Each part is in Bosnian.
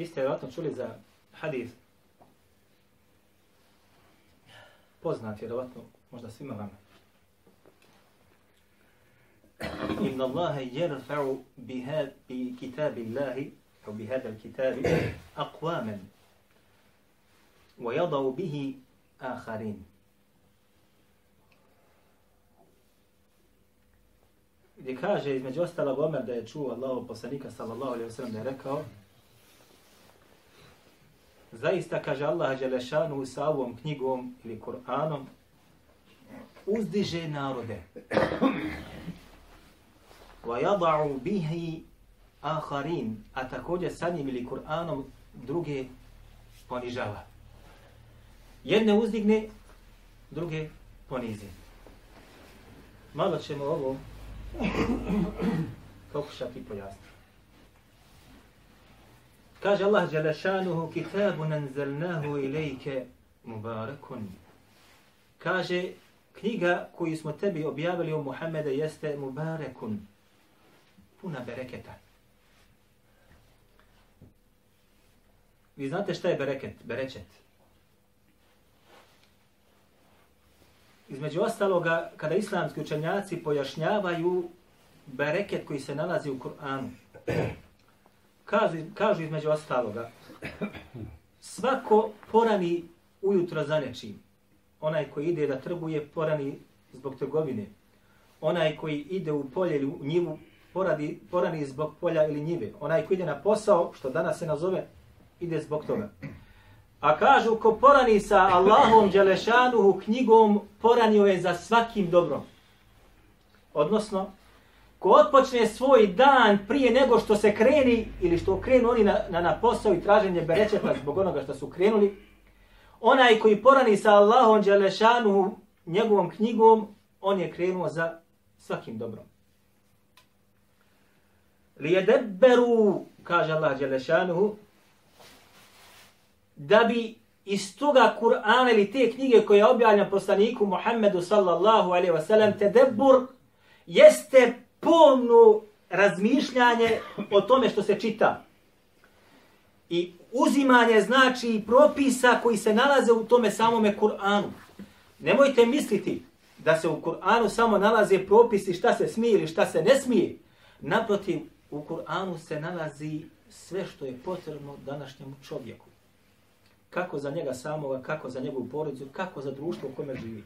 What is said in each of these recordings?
Vi ste vjerojatno čuli za hadis poznat vjerojatno možda svima vama. Inna Allahe jerfa'u bi kitabi Allahi au bi hada kitabi aqwaman wa yadau bihi akharin. gdje kaže između ostalog Omer da je čuo Allahov poslanika sallallahu alejhi ve sellem da je rekao Zaista kaže Allah Đelešanu sa ovom knjigom ili Kur'anom uzdiže narode. وَيَضَعُ بِهِ bihi a također sa njim ili Kur'anom druge ponižava. Jedne uzdigne, druge ponizi. Malo ćemo ovo pokušati pojasniti. Kaže Allah Đelešanuhu, kitabun nanzelnahu ilajke mubarakun. Kaže, knjiga koju smo tebi objavili u Muhammede jeste mubarakun, puna bereketa. Vi znate šta je bereket, berečet? Između ostaloga, kada islamski učenjaci pojašnjavaju bereket koji se nalazi u Kur'anu, Kaže, kaže između ostaloga, svako porani ujutro za nečim. Onaj koji ide da trguje, porani zbog trgovine. Onaj koji ide u polje ili u njivu, poradi, porani zbog polja ili njive. Onaj koji ide na posao, što danas se nazove, ide zbog toga. A kažu, ko porani sa Allahom Đelešanuhu knjigom, poranio je za svakim dobrom. Odnosno, ko otpočne svoj dan prije nego što se kreni ili što krenu oni na, na, na posao i traženje berečeta zbog onoga što su krenuli, onaj koji porani sa Allahom Đelešanuhu njegovom knjigom, on je krenuo za svakim dobrom. Lijedebberu, kaže Allah Đelešanuhu, da bi iz toga Kur'ana ili te knjige koje je objavljena poslaniku Muhammedu sallallahu alaihi wasallam, tedebur jeste pomno razmišljanje o tome što se čita. I uzimanje znači propisa koji se nalaze u tome samome Kur'anu. Nemojte misliti da se u Kur'anu samo nalaze propisi šta se smije ili šta se ne smije. Naprotiv, u Kur'anu se nalazi sve što je potrebno današnjemu čovjeku. Kako za njega samoga, kako za njegovu porodicu, kako za društvo u kome živi.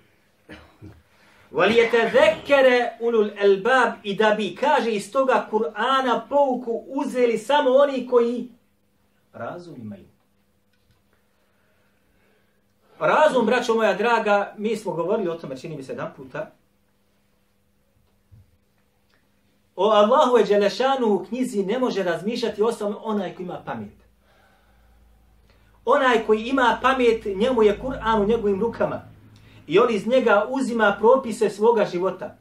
وَلِيَتَذَكَّرَ ulul elbab i da bi, kaže iz toga Kur'ana pouku uzeli samo oni koji razum imaju. Razum, braćo moja draga, mi smo govorili o tome, čini mi se jedan puta, o Allahu je Đelešanu u knjizi ne može razmišljati osim onaj koji ima pamet. Onaj koji ima pamet, njemu je Kur'an u njegovim rukama. I on iz njega uzima propise svoga života.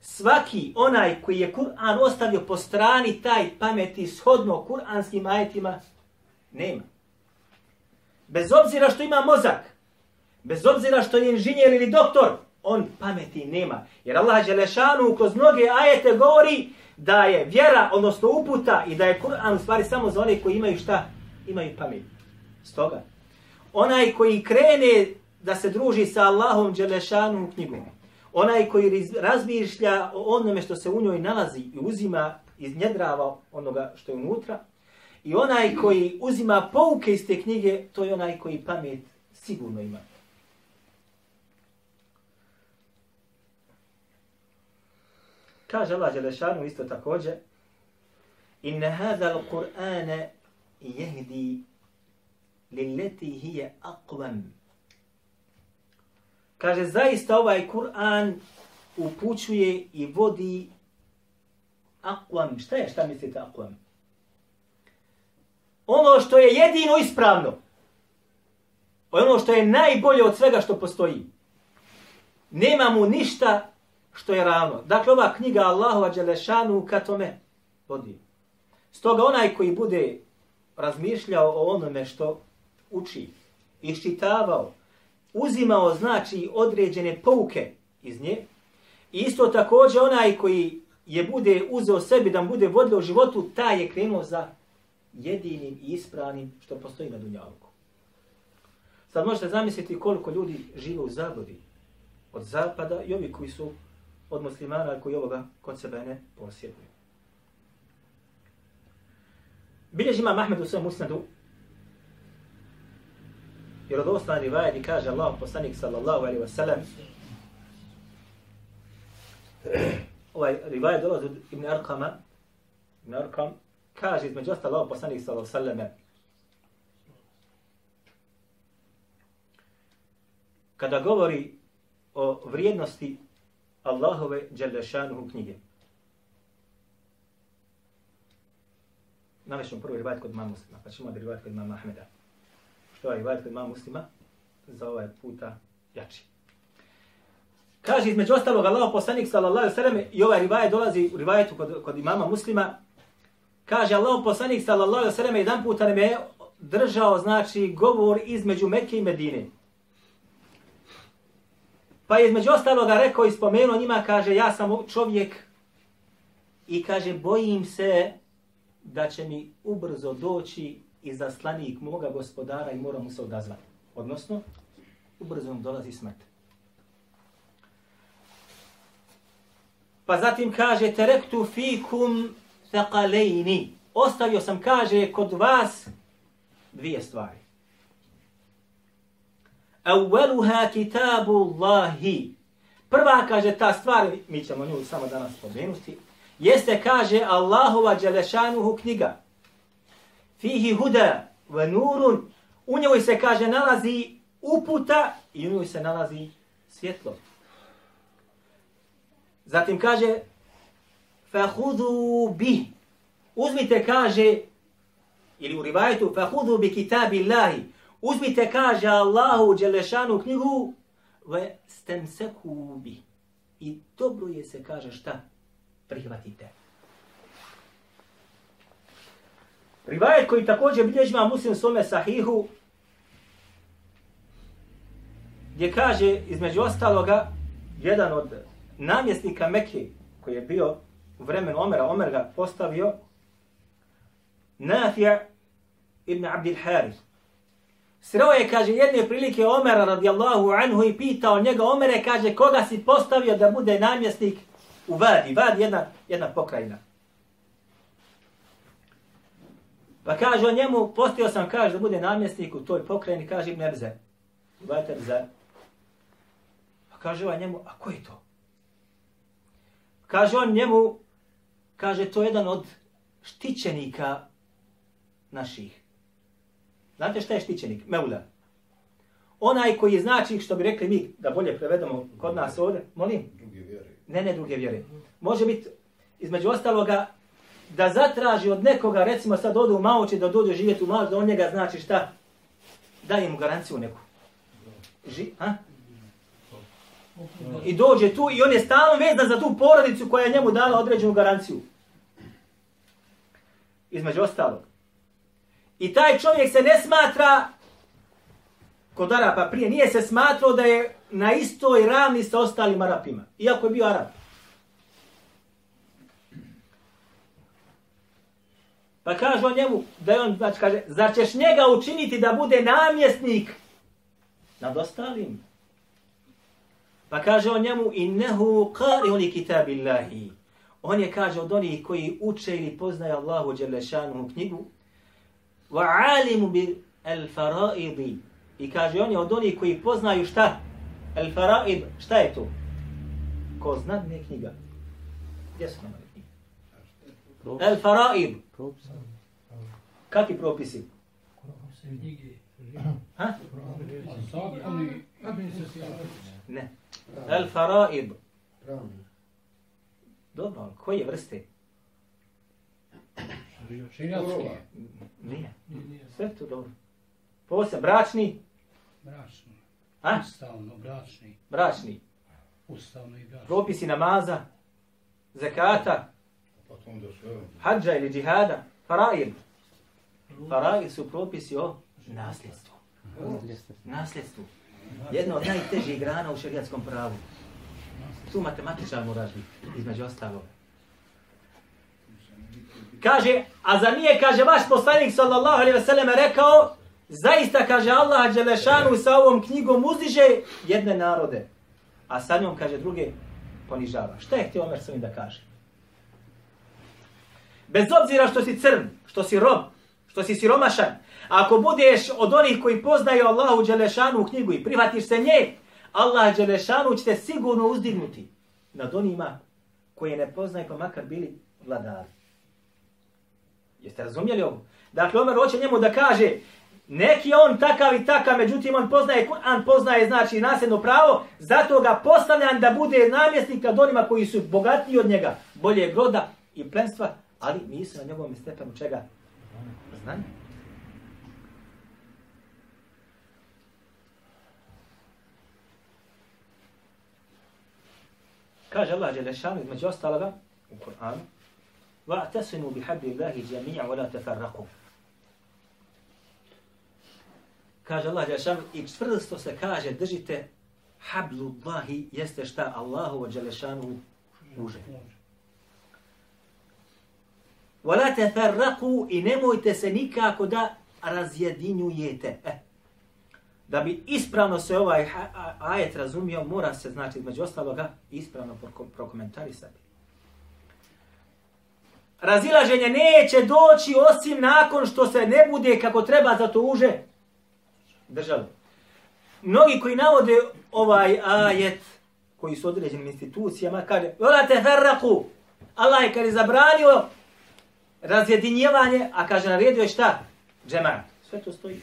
Svaki onaj koji je Kur'an ostavio po strani taj pameti shodno kur'anskim ajetima, nema. Bez obzira što ima mozak, bez obzira što je inženjer ili doktor, on pameti nema. Jer Allah Đelešanu kroz mnoge ajete govori da je vjera, odnosno uputa i da je Kur'an u stvari samo za one koji imaju šta? Imaju pamet. Stoga, onaj koji krene da se druži sa Allahom Đelešanu knjigom, onaj koji razmišlja o onome što se u njoj nalazi i uzima iz njedrava onoga što je unutra, i onaj koji uzima pouke iz te knjige, to je onaj koji pamet sigurno ima. Kaže Allah Đelešanu isto također, Inna hada al-Qur'ana jehdi lilleti hije aqvam. Kaže, zaista ovaj Kur'an upućuje i vodi akvam. Šta je, šta mislite ono što je jedino ispravno. Ono što je najbolje od svega što postoji. Nema mu ništa što je ravno. Dakle, ova knjiga Allahova Đelešanu ka tome vodi. Stoga onaj koji bude razmišljao o onome što uči, iščitavao, uzimao znači određene pouke iz nje, isto također onaj koji je bude uzeo sebi da bude vodilo životu, taj je krenuo za jedinim i ispravnim što postoji na Dunjaluku. Sad možete zamisliti koliko ljudi žive u zabludi od zapada i ovi koji su od muslimana koji ovoga kod sebe ne posjeduju. Bilježi ima Mahmed u svojom usnadu jer od ostan rivajet kaže Allah poslanik sallallahu alaihi wa sallam ovaj rivajet dolazi od Ibn Arkama Ibn Arkam kaže između ostalo Allah poslanik sallallahu alaihi wa sallam kada govori o vrijednosti Allahove Đelešanuhu knjige. Navešćemo prvi pa rivajet kod imama muslima, pa ćemo da rivajet kod mama Ahmeda. Što je rivajet kod imama muslima? Za ovaj puta jači. Kaže između ostalog Allah poslanik sallallahu alejhi ve i ovaj rivajet dolazi u rivajetu kod, kod imama muslima. Kaže Allah poslanik sallallahu sallam jedan puta nam je držao znači govor između Mekke i Medine. Pa je između ostaloga rekao i spomenuo njima, kaže, ja sam čovjek i kaže, bojim se da će mi ubrzo doći izaslanik zaslanik moga gospodara i moram mu se odazvati. Odnosno, ubrzo nam dolazi smrt. Pa zatim kaže, terektu fikum thaqalejni. Ostavio sam, kaže, kod vas dvije stvari. Awaluha kitabu Allahi. Prva kaže ta stvar, mi ćemo nju samo danas spomenuti, jeste kaže Allahova dželešanuhu knjiga. Fihi huda wa nurun. U njoj se kaže nalazi uputa i u njoj se nalazi svjetlo. Zatim kaže fahudu bi. Uzmite kaže ili u rivajetu fahudu bi kitabillahi. Uzmite, kaže Allahu Đelešanu knjigu, ve stemseku bi. I dobro je se kaže šta? Prihvatite. Rivajet koji također bilježima muslim svome sahihu, gdje kaže između ostaloga jedan od namjesnika Mekke koji je bio u vremenu Omera, Omer ga postavio, Nafija ibn Abdil Harith. Sreo je, kaže, jedne prilike Omera radijallahu anhu i pitao njega, Omere, kaže, koga si postavio da bude namjesnik u Vadi? Vadi jedna, jedna pokrajina. Pa kaže on njemu, postio sam, kaže, da bude namjesnik u toj pokrajini, kaže Ibn Ebze. Vajte Ebze. Pa kaže on njemu, a ko je to? Kaže on njemu, kaže, to je jedan od štićenika naših. Znate šta je štićenik? Meula. Onaj koji je znači, što bi rekli mi, da bolje prevedemo kod nas ovdje, molim? Druge vjere. Ne, ne druge vjere. Može biti, između ostaloga, da zatraži od nekoga, recimo sad ode u Maoče, da dođe živjeti u Maoče, da on njega znači šta? Daje mu garanciju neku. Ži, ha? I dođe tu i on je stalno vezan za tu porodicu koja je njemu dala određenu garanciju. Između ostalog. I taj čovjek se ne smatra kod Arapa prije, nije se smatrao da je na istoj ravni sa ostalim Arapima, iako je bio Arap. Pa kaže on njemu, da je on, znači kaže, zar ćeš njega učiniti da bude namjesnik nad ostalim? Pa kaže on njemu, innehu kari oni kitabillahi. On je, kaže, od onih koji uče ili poznaju Allahu Đelešanu knjigu, wa alimu bil al faraidi i kaže on je od onih koji poznaju šta? Al faraid šta je to? Ko zna ne knjiga. Gdje su nam? Al faraid kakvi propisi ha ne al faraid dobro koje vrste Širiatski. Nije. Sve to dobro. Posebno, bračni, Bračni. a? Ustavno, bračni. Bračni. Ustavno i bračni. Propisi namaza, zakata hađa ili džihada, faraid. Faraid su propisi o nasljedstvu. Nasljedstvu. Jedna od najtežih grana u šerijatskom pravu. Tu matematičar moraš biti, između ostalog. Kaže, a za nije, kaže, vaš poslanik sallallahu alaihi ve sellem rekao, zaista, kaže Allah Đelešanu sa ovom knjigom uzdiže jedne narode, a sa njom, kaže, druge ponižava. Šta je htio Omer svojim da kaže? Bez obzira što si crn, što si rob, što si siromašan, ako budeš od onih koji poznaju Allahu Đelešanu u knjigu i prihvatiš se nje, Allah Đelešanu će te sigurno uzdignuti nad onima koje ne poznaju pa makar bili vladari. Jeste razumjeli ovo? Dakle, Omer hoće njemu da kaže, neki on takav i takav, međutim on poznaje Kur'an, poznaje znači nasljedno pravo, zato ga postavljam da bude namjesnik nad onima koji su bogatiji od njega, bolje groda i plenstva, ali nisu na njegovom stepenu čega? Znanje. Kaže Allah Đelešanu između ostaloga u Kur'anu وَاعْتَسِمُوا بِحَبِّ اللَّهِ جَمِيعًا وَلَا تَفَرَّقُوا Kaže Allah Đelešanu i čvrsto se kaže držite hablullahi jeste šta Allahu Đelešanu uže. وَلَا تَفَرَّقُوا i nemojte se nikako da razjedinjujete. Eh. Da bi ispravno se ovaj ha- a- ajet razumio, mora se, znači, između ostaloga, ispravno proko- prokomentarisati. Razilaženje neće doći osim nakon što se ne bude kako treba za to uže držalo. Mnogi koji navode ovaj ajet, koji su određenim institucijama, kaže, Vola te ferraku, Allah je kad je zabranio razjedinjevanje, a kaže, naredio je šta? Džemat. Sve to stoji.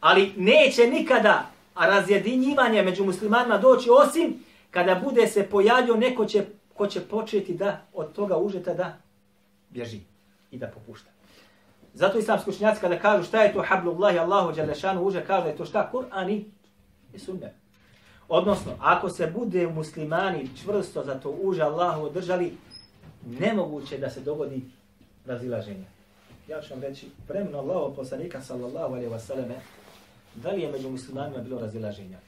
Ali neće nikada razjedinjivanje među muslimanima doći osim kada bude se pojavio neko će, ko će početi da od toga užeta da bježi i da popušta. Zato islamski učenjaci kada kažu šta je to hablullahi Allahu Đalešanu uže, kaže da je to šta Kur'an i i sunnet. Odnosno, ako se bude muslimani čvrsto za to uže Allahu održali, nemoguće da se dogodi razilaženje. Ja ću vam reći, vremeno Allahu poslanika sallallahu alaihi wa sallam, da li je među muslimanima bilo razilaženja?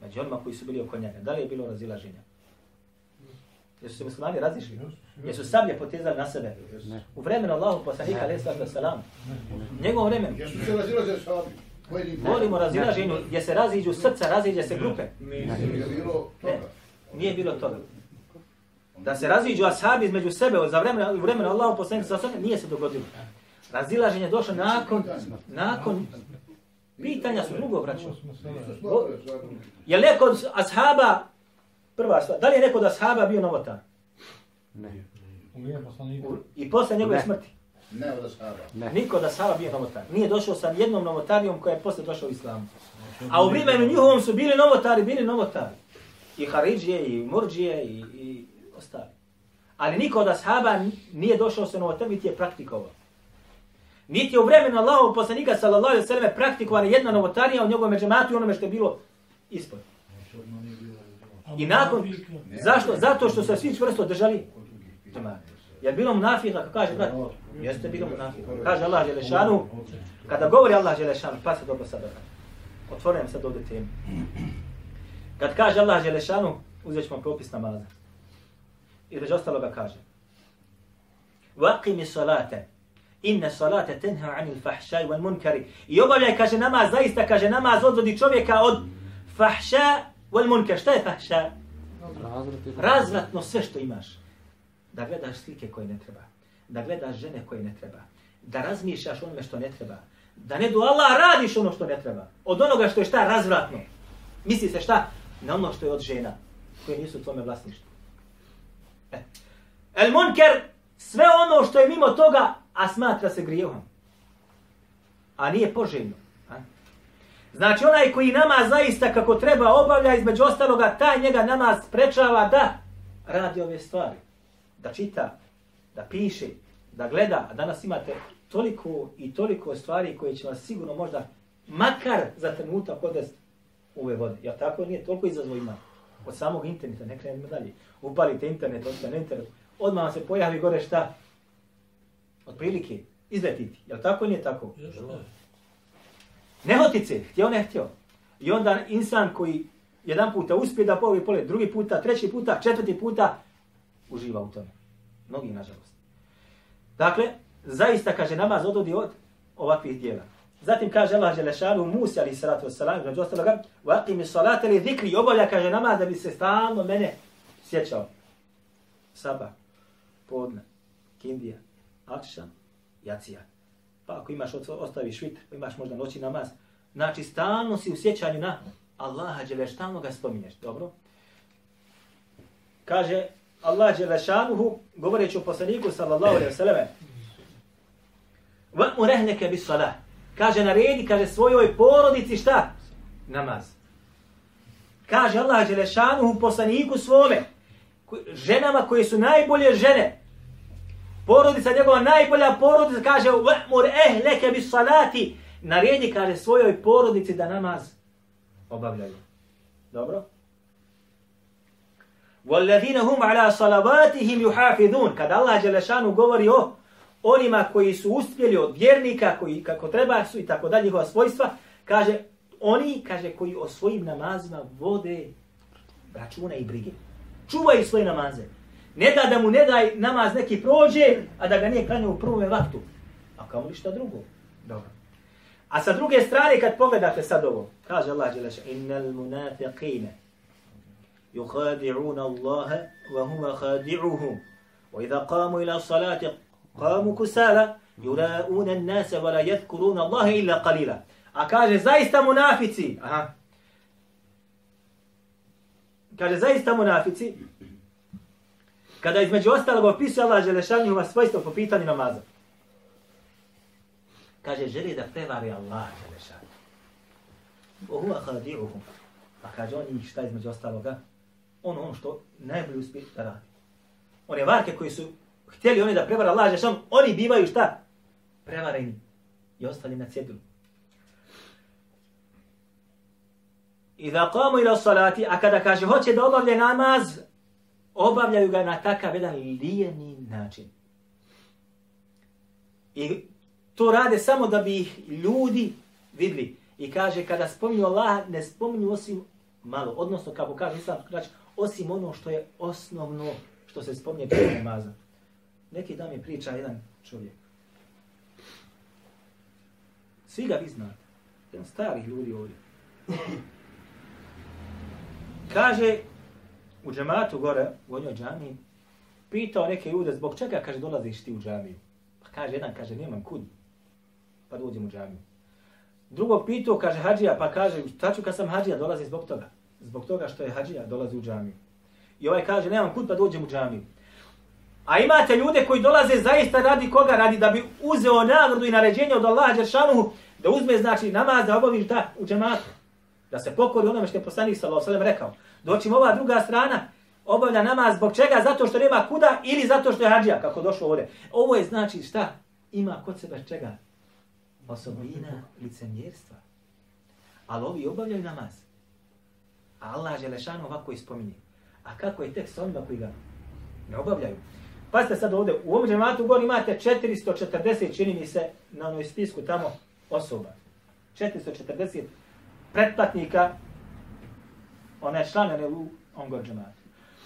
Među onima koji su bili oko njega, da li je bilo razilaženja? Jesu se muslimani razišli? Jesu sablje potezali na sebe? U vremenu Allahu poslanika alaihi wa sallam, njegovom vremenu, Jesu se razilaze sabi. Pojedini. Govorimo o razilaženju gdje se raziđu srca, raziđe se grupe. Nije bilo toga. Nije bilo toga. Da se raziđu ashabi između sebe za vremena, u vremenu Allahu poslanika sa osam, nije se dogodilo. Razilaženje je došlo nakon, nakon pitanja su drugo vraćao. Je li neko od ashaba, prva stvar, da li je neko od ashaba bio novotar? U- I posle njegove Ne. smrti. Ne od ashaba. Ne. Niko od ashaba bio novotar. Nije došao sa jednom novotarijom koja je posle došao u islamu. A u vremenu njihovom su bili novotari, bili novotari. I Haridžije, i Murđije, i, i ostali. Ali niko od ashaba nije došao sa novotar, niti je praktikovao. Niti je u vremenu Allahov poslanika sallallahu alejhi ve selleme praktikovana jedna novotarija u njegovom džematu i onome što je bilo ispod. I nakon, zašto? Zato što su svi čvrsto držali džematu. Je bilo munafika, kako kaže brat? Jeste bilo munafika. Kaže Allah Đelešanu, kada govori Allah Đelešanu, pa se dobro sad Otvorujem sad ovdje temu. Kad kaže Allah Đelešanu, uzet ćemo propis namaza. I među ostaloga kaže. Vaqimi salate. Inne salate tenha anil fahšaj wal munkari. I obavljaj, kaže namaz, zaista kaže namaz odvodi čovjeka od fahša wal munkar. Šta je fahša? Razvratno sve što imaš. Da gledaš slike koje ne treba. Da gledaš žene koje ne treba. Da razmišljaš onome što ne treba. Da ne do Allah radiš ono što ne treba. Od onoga što je šta razvratno. Misli se šta? Na ono što je od žena. Koje nisu u tvome vlasništvu. E. El munker, sve ono što je mimo toga, a smatra se grijehom. A nije poželjno. Znači onaj koji nama zaista kako treba obavlja između ostaloga, taj njega nama sprečava da radi ove stvari. Da čita, da piše, da gleda, a danas imate toliko i toliko stvari koje će vas sigurno možda makar za trenutak odvesti u ove vode. Ja tako nije, toliko izazvo ima. Od samog interneta, ne krenemo dalje. Upalite internet, odite na internet, odmah vam se pojavi gore šta? Od prilike, izletiti. Jel tako nije tako? Nehotice, htio ne htio. I onda insan koji jedan puta uspije da povi polet, drugi puta, treći puta, četvrti puta, uživa u tome. Mnogi, nažalost. Dakle, zaista, kaže, namaz odvodi od ovakvih dijela. Zatim kaže Allah Želešanu Musa ali salatu wasalam, među ostaloga, vaqimi salate li zikri, obavlja, kaže, namaz da bi se stalno mene sjećao. Saba, podne, kindija, akšan, jacija. Pa ako imaš, ostaviš vitr, pa imaš možda noći namaz, znači stalno si u sjećanju na Allaha Đeleš, stalno ga spominješ, dobro? Kaže Allah Đelešanuhu, govoreći o poslaniku sallallahu alaihi wa sallam, Va'mu rehneke bis salat Kaže, naredi, kaže, svojoj porodici šta? Namaz. Kaže Allah Đelešanuhu poslaniku svome, ženama koje su najbolje žene, porodica njegova najbolja porodica, kaže, Va'mu rehneke bis salati, naredi, kaže, svojoj porodici da namaz obavljaju. Dobro? وَالَّذِينَ هُمْ عَلَى صَلَوَاتِهِمْ يُحَافِذُونَ Kad Allah Đelešanu govori o onima koji su uspjeli od vjernika, koji kako treba su i tako dalje, njihova svojstva, kaže, oni, kaže, koji o svojim namazima vode računa i brige. Čuvaju svoje namaze. Ne da da mu ne daj namaz neki prođe, a da ga nije klanio u prvom vaktu. A kamo li šta drugo? Dobro. A sa druge strane, kad pogledate sad ovo, kaže Allah Đeleš, innal munafiqine yukhadi'una Allahe wa huma khadi'uhum. Wa idha qamu ila kusala yura'una an-nasa wa la yadhkuruna Allahe illa qalila. A kaže, zaista munafici, aha, kaže, zaista munafici, kada između ostalog opisuje Allah Đelešan njihova svojstva po pitanju namaza. Kaže, želi da prevari Allah Đelešan. Ohuva hadiruhum. Pa kaže, on njih šta između ostaloga? On ono što najbolje uspije da radi. One varke koji su htjeli oni da prevara Allah Žešan, oni bivaju šta? Prevareni. I ostali na cjedilu. I da qamu ila salati, a kada kaže hoće da obavlja namaz, obavljaju ga na takav jedan lijeni način. I to rade samo da bi ih ljudi vidli. I kaže, kada spominju Allah, ne spominju osim malo. Odnosno, kako kaže Islam, znači, osim ono što je osnovno što se spominje prije namaza. Neki dan mi priča jedan čovjek. Svi ga vi znate. Jedan starih ljudi ovdje. Kaže, u džematu gore, u onjoj džamiji, pitao neke ljude, zbog čega, kaže, dolaziš ti u džamiju? Pa kaže, jedan, kaže, nemam kud, pa dođem u džamiju. Drugog pitao, kaže, hađija, pa kaže, šta ću kad sam hađija, dolazi zbog toga. Zbog toga što je hađija, dolazi u džamiju. I ovaj kaže, nemam kud, pa dođem u džamiju. A imate ljude koji dolaze zaista radi koga? Radi da bi uzeo nagradu i naređenje od Allaha Đeršanuhu, da uzme, znači, namaz da obavi ta u džematu. Da se pokori onome što je poslanik sallallahu alejhi rekao. Doći ova druga strana obavlja namaz zbog čega? Zato što nema kuda ili zato što je hadžija, kako došlo ovdje. Ovo je znači šta? Ima kod sebe čega? Osobina licemjerstva. Ali ovi obavljaju namaz. A Allah je ovako ispominje. A kako je tek s onima koji ga ne obavljaju? Pazite sad ovdje, u ovom džematu gore imate 440, čini mi se, na onoj spisku tamo osoba. 440 pretplatnika, one članene u Ongor džematu.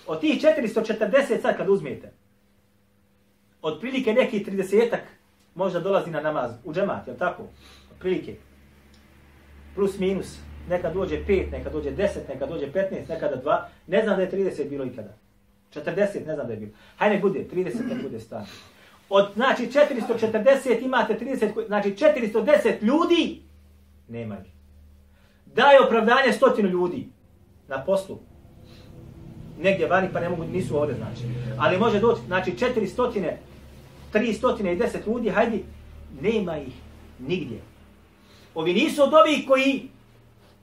Od tih 440 sad kad uzmete, otprilike neki 30-ak možda dolazi na namaz u džemat, je tako? Otprilike. Plus minus. Neka dođe 5, neka dođe 10, neka dođe 15, nekada 2. Ne znam da je 30 bilo ikada. 40, ne znam da je bilo. Hajde nek bude, 30 nek bude stan. Od, znači, 440 imate 30, znači 410 ljudi, nema ih daje opravdanje stotinu ljudi na poslu. Negdje vani pa ne mogu, nisu ovdje znači. Ali može doći, znači četiri stotine, tri stotine i deset ljudi, hajde, nema ih nigdje. Ovi nisu od ovih koji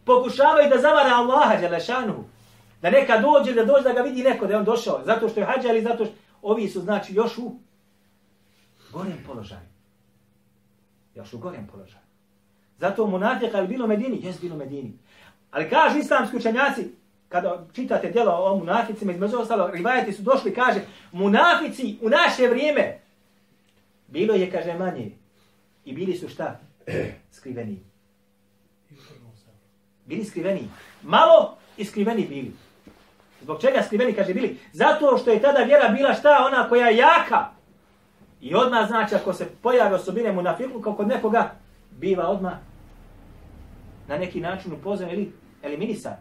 pokušavaju da zavara Allaha Đelešanu. Da neka dođe, da dođe da ga vidi neko, da je on došao. Zato što je hađa ili zato što... Ovi su znači još u gorem položaju. Još u gorem položaju. Zato munafika je bilo Medini, jes bilo Medini. Ali kažu islamski učenjaci, kada čitate djelo o munaficima, između ostalo, rivajati su došli, kaže, munafici u naše vrijeme, bilo je, kaže, manje. I bili su šta? Skriveni. Bili skriveni. Malo i skriveni bili. Zbog čega skriveni, kaže, bili? Zato što je tada vjera bila šta? Ona koja je jaka. I odmah znači, ako se pojave osobine munafiku, kao kod nekoga, biva odmah na neki način upoznan ili eliminisan.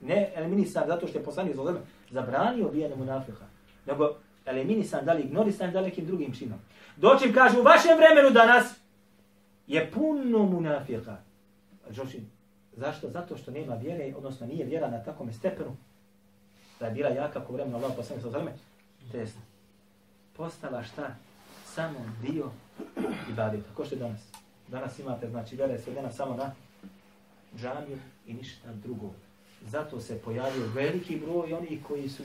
Ne eliminisan zato što je poslanik za zabranio ubijanje munafika, nego eliminisan, da li ignorisan, da li nekim drugim činom. Doćim, kaže, u vašem vremenu danas je puno munafika. Doćim, zašto? Zato što nema vjere, odnosno nije vjera na takvom stepenu, da je bila jaka ko vremena Allah poslanik sa zaleme, te je postala šta? Samo dio ibadeta. Ko što je danas? Danas imate, znači, vjera je svedena samo na džamiju i ništa drugo. Zato se pojavio veliki broj onih koji su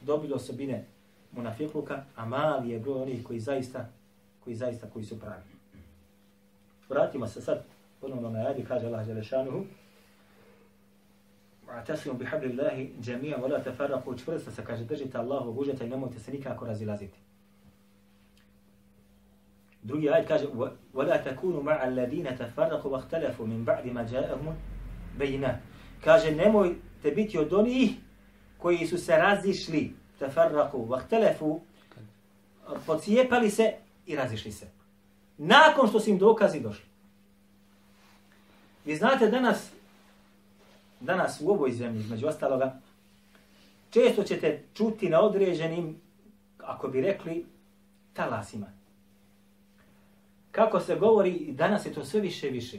dobili osobine munafikluka, a mali je broj onih koji zaista, koji zaista, koji su pravi. Vratimo se sad ponovno na ajde, kaže Allah Želešanuhu, Atasimu bi habli Allahi džemija, vola te farraku, čvrsta se, kaže, držite Allahu užeta i nemojte se nikako razilaziti. Drugi ajet kaže وَلَا تَكُونُوا مَعَ الَّذِينَ تَفَرَّقُوا وَاخْتَلَفُوا مِنْ بَعْدِ مَا جَاءَهُمُ بَيْنَا Kaže nemojte biti od onih koji su se razišli تَفَرَّقُوا وَاخْتَلَفُوا pocijepali se i razišli se. Nakon što su im dokazi došli. Vi znate danas danas u ovoj zemlji, između ostaloga, često ćete čuti na određenim, ako bi rekli, talasima kako se govori, i danas je to sve više i više,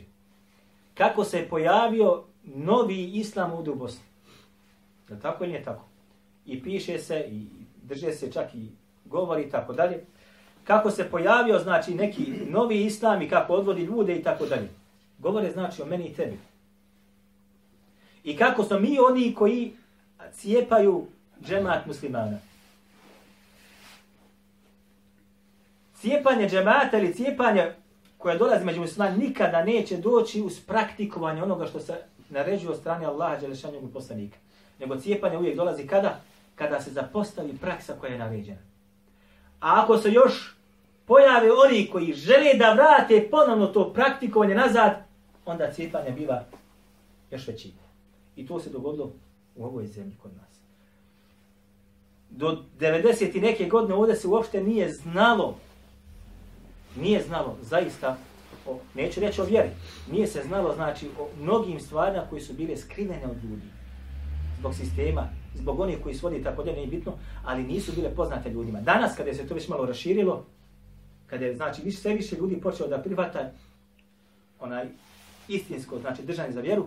kako se je pojavio novi islam u Bosni. Je tako ili nije tako? I piše se, i drže se čak i govori i tako dalje. Kako se pojavio, znači, neki novi islam i kako odvodi ljude i tako dalje. Govore, znači, o meni i tebi. I kako smo mi oni koji cijepaju džemat muslimana. cijepanje džemata ili cijepanje koje dolazi među muslimani nikada neće doći uz praktikovanje onoga što se naređuje od strane Allaha Đelešanjeg poslanika. Nego cijepanje uvijek dolazi kada? Kada se zapostavi praksa koja je naređena. A ako se još pojave oni koji žele da vrate ponovno to praktikovanje nazad, onda cijepanje biva još veći. I to se dogodilo u ovoj zemlji kod nas. Do 90. i neke godine ovdje se uopšte nije znalo nije znalo zaista, o, neću reći o vjeri, nije se znalo znači o mnogim stvarima koji su bile skrivene od ljudi. Zbog sistema, zbog onih koji svodi tako da nije bitno, ali nisu bile poznate ljudima. Danas kada se to već malo raširilo, kada je znači više, sve više ljudi počeo da privata onaj istinsko, znači držanje za vjeru,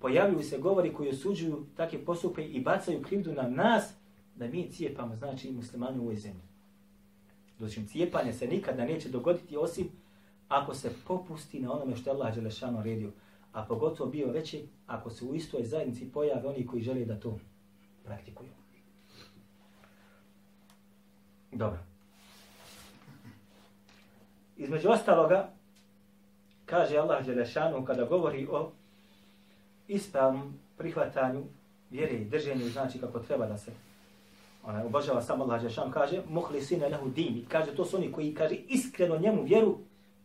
pojavljuju se govori koji osuđuju takve postupke i bacaju krivdu na nas da mi cijepamo, znači muslimani u ovoj zemlji. Dočim cijepanje se nikada neće dogoditi osim ako se popusti na onome što je Allah Đelešano redio. A pogotovo bio veći ako se u istoj zajednici pojave oni koji žele da to praktikuju. Dobro. Između ostaloga, kaže Allah Đelešanu kada govori o ispravnom prihvatanju vjere i drženju, znači kako treba da se onaj obožava samo Allah Žešan, kaže, muhlisina lehu dini. Kaže, to su oni koji, kaže, iskreno njemu vjeru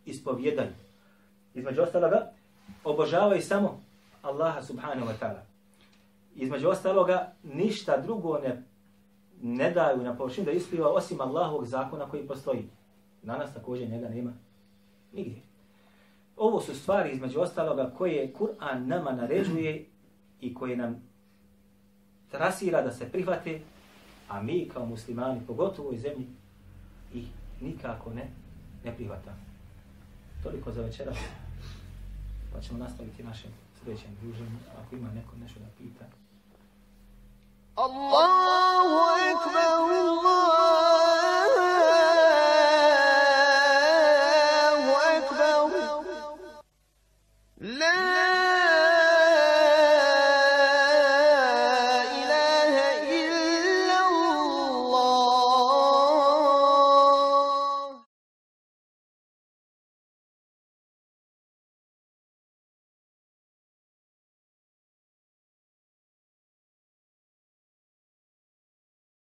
ispovjedaju. Između ostaloga, obožavaju samo Allaha subhanahu wa ta'ala. Između ostaloga, ništa drugo ne, ne daju na površinu da ispliva osim Allahovog zakona koji postoji. Na nas također njega nema nigdje. Ovo su stvari između ostaloga koje Kur'an nama naređuje i koje nam trasira da se prihvate a mi kao muslimani, pogotovo u zemlji, ih nikako ne, ne prihvatamo. Toliko za večeras, pa ćemo nastaviti našem sljedećem druženju, ako ima neko nešto da pita. Allahu ekber, Allahu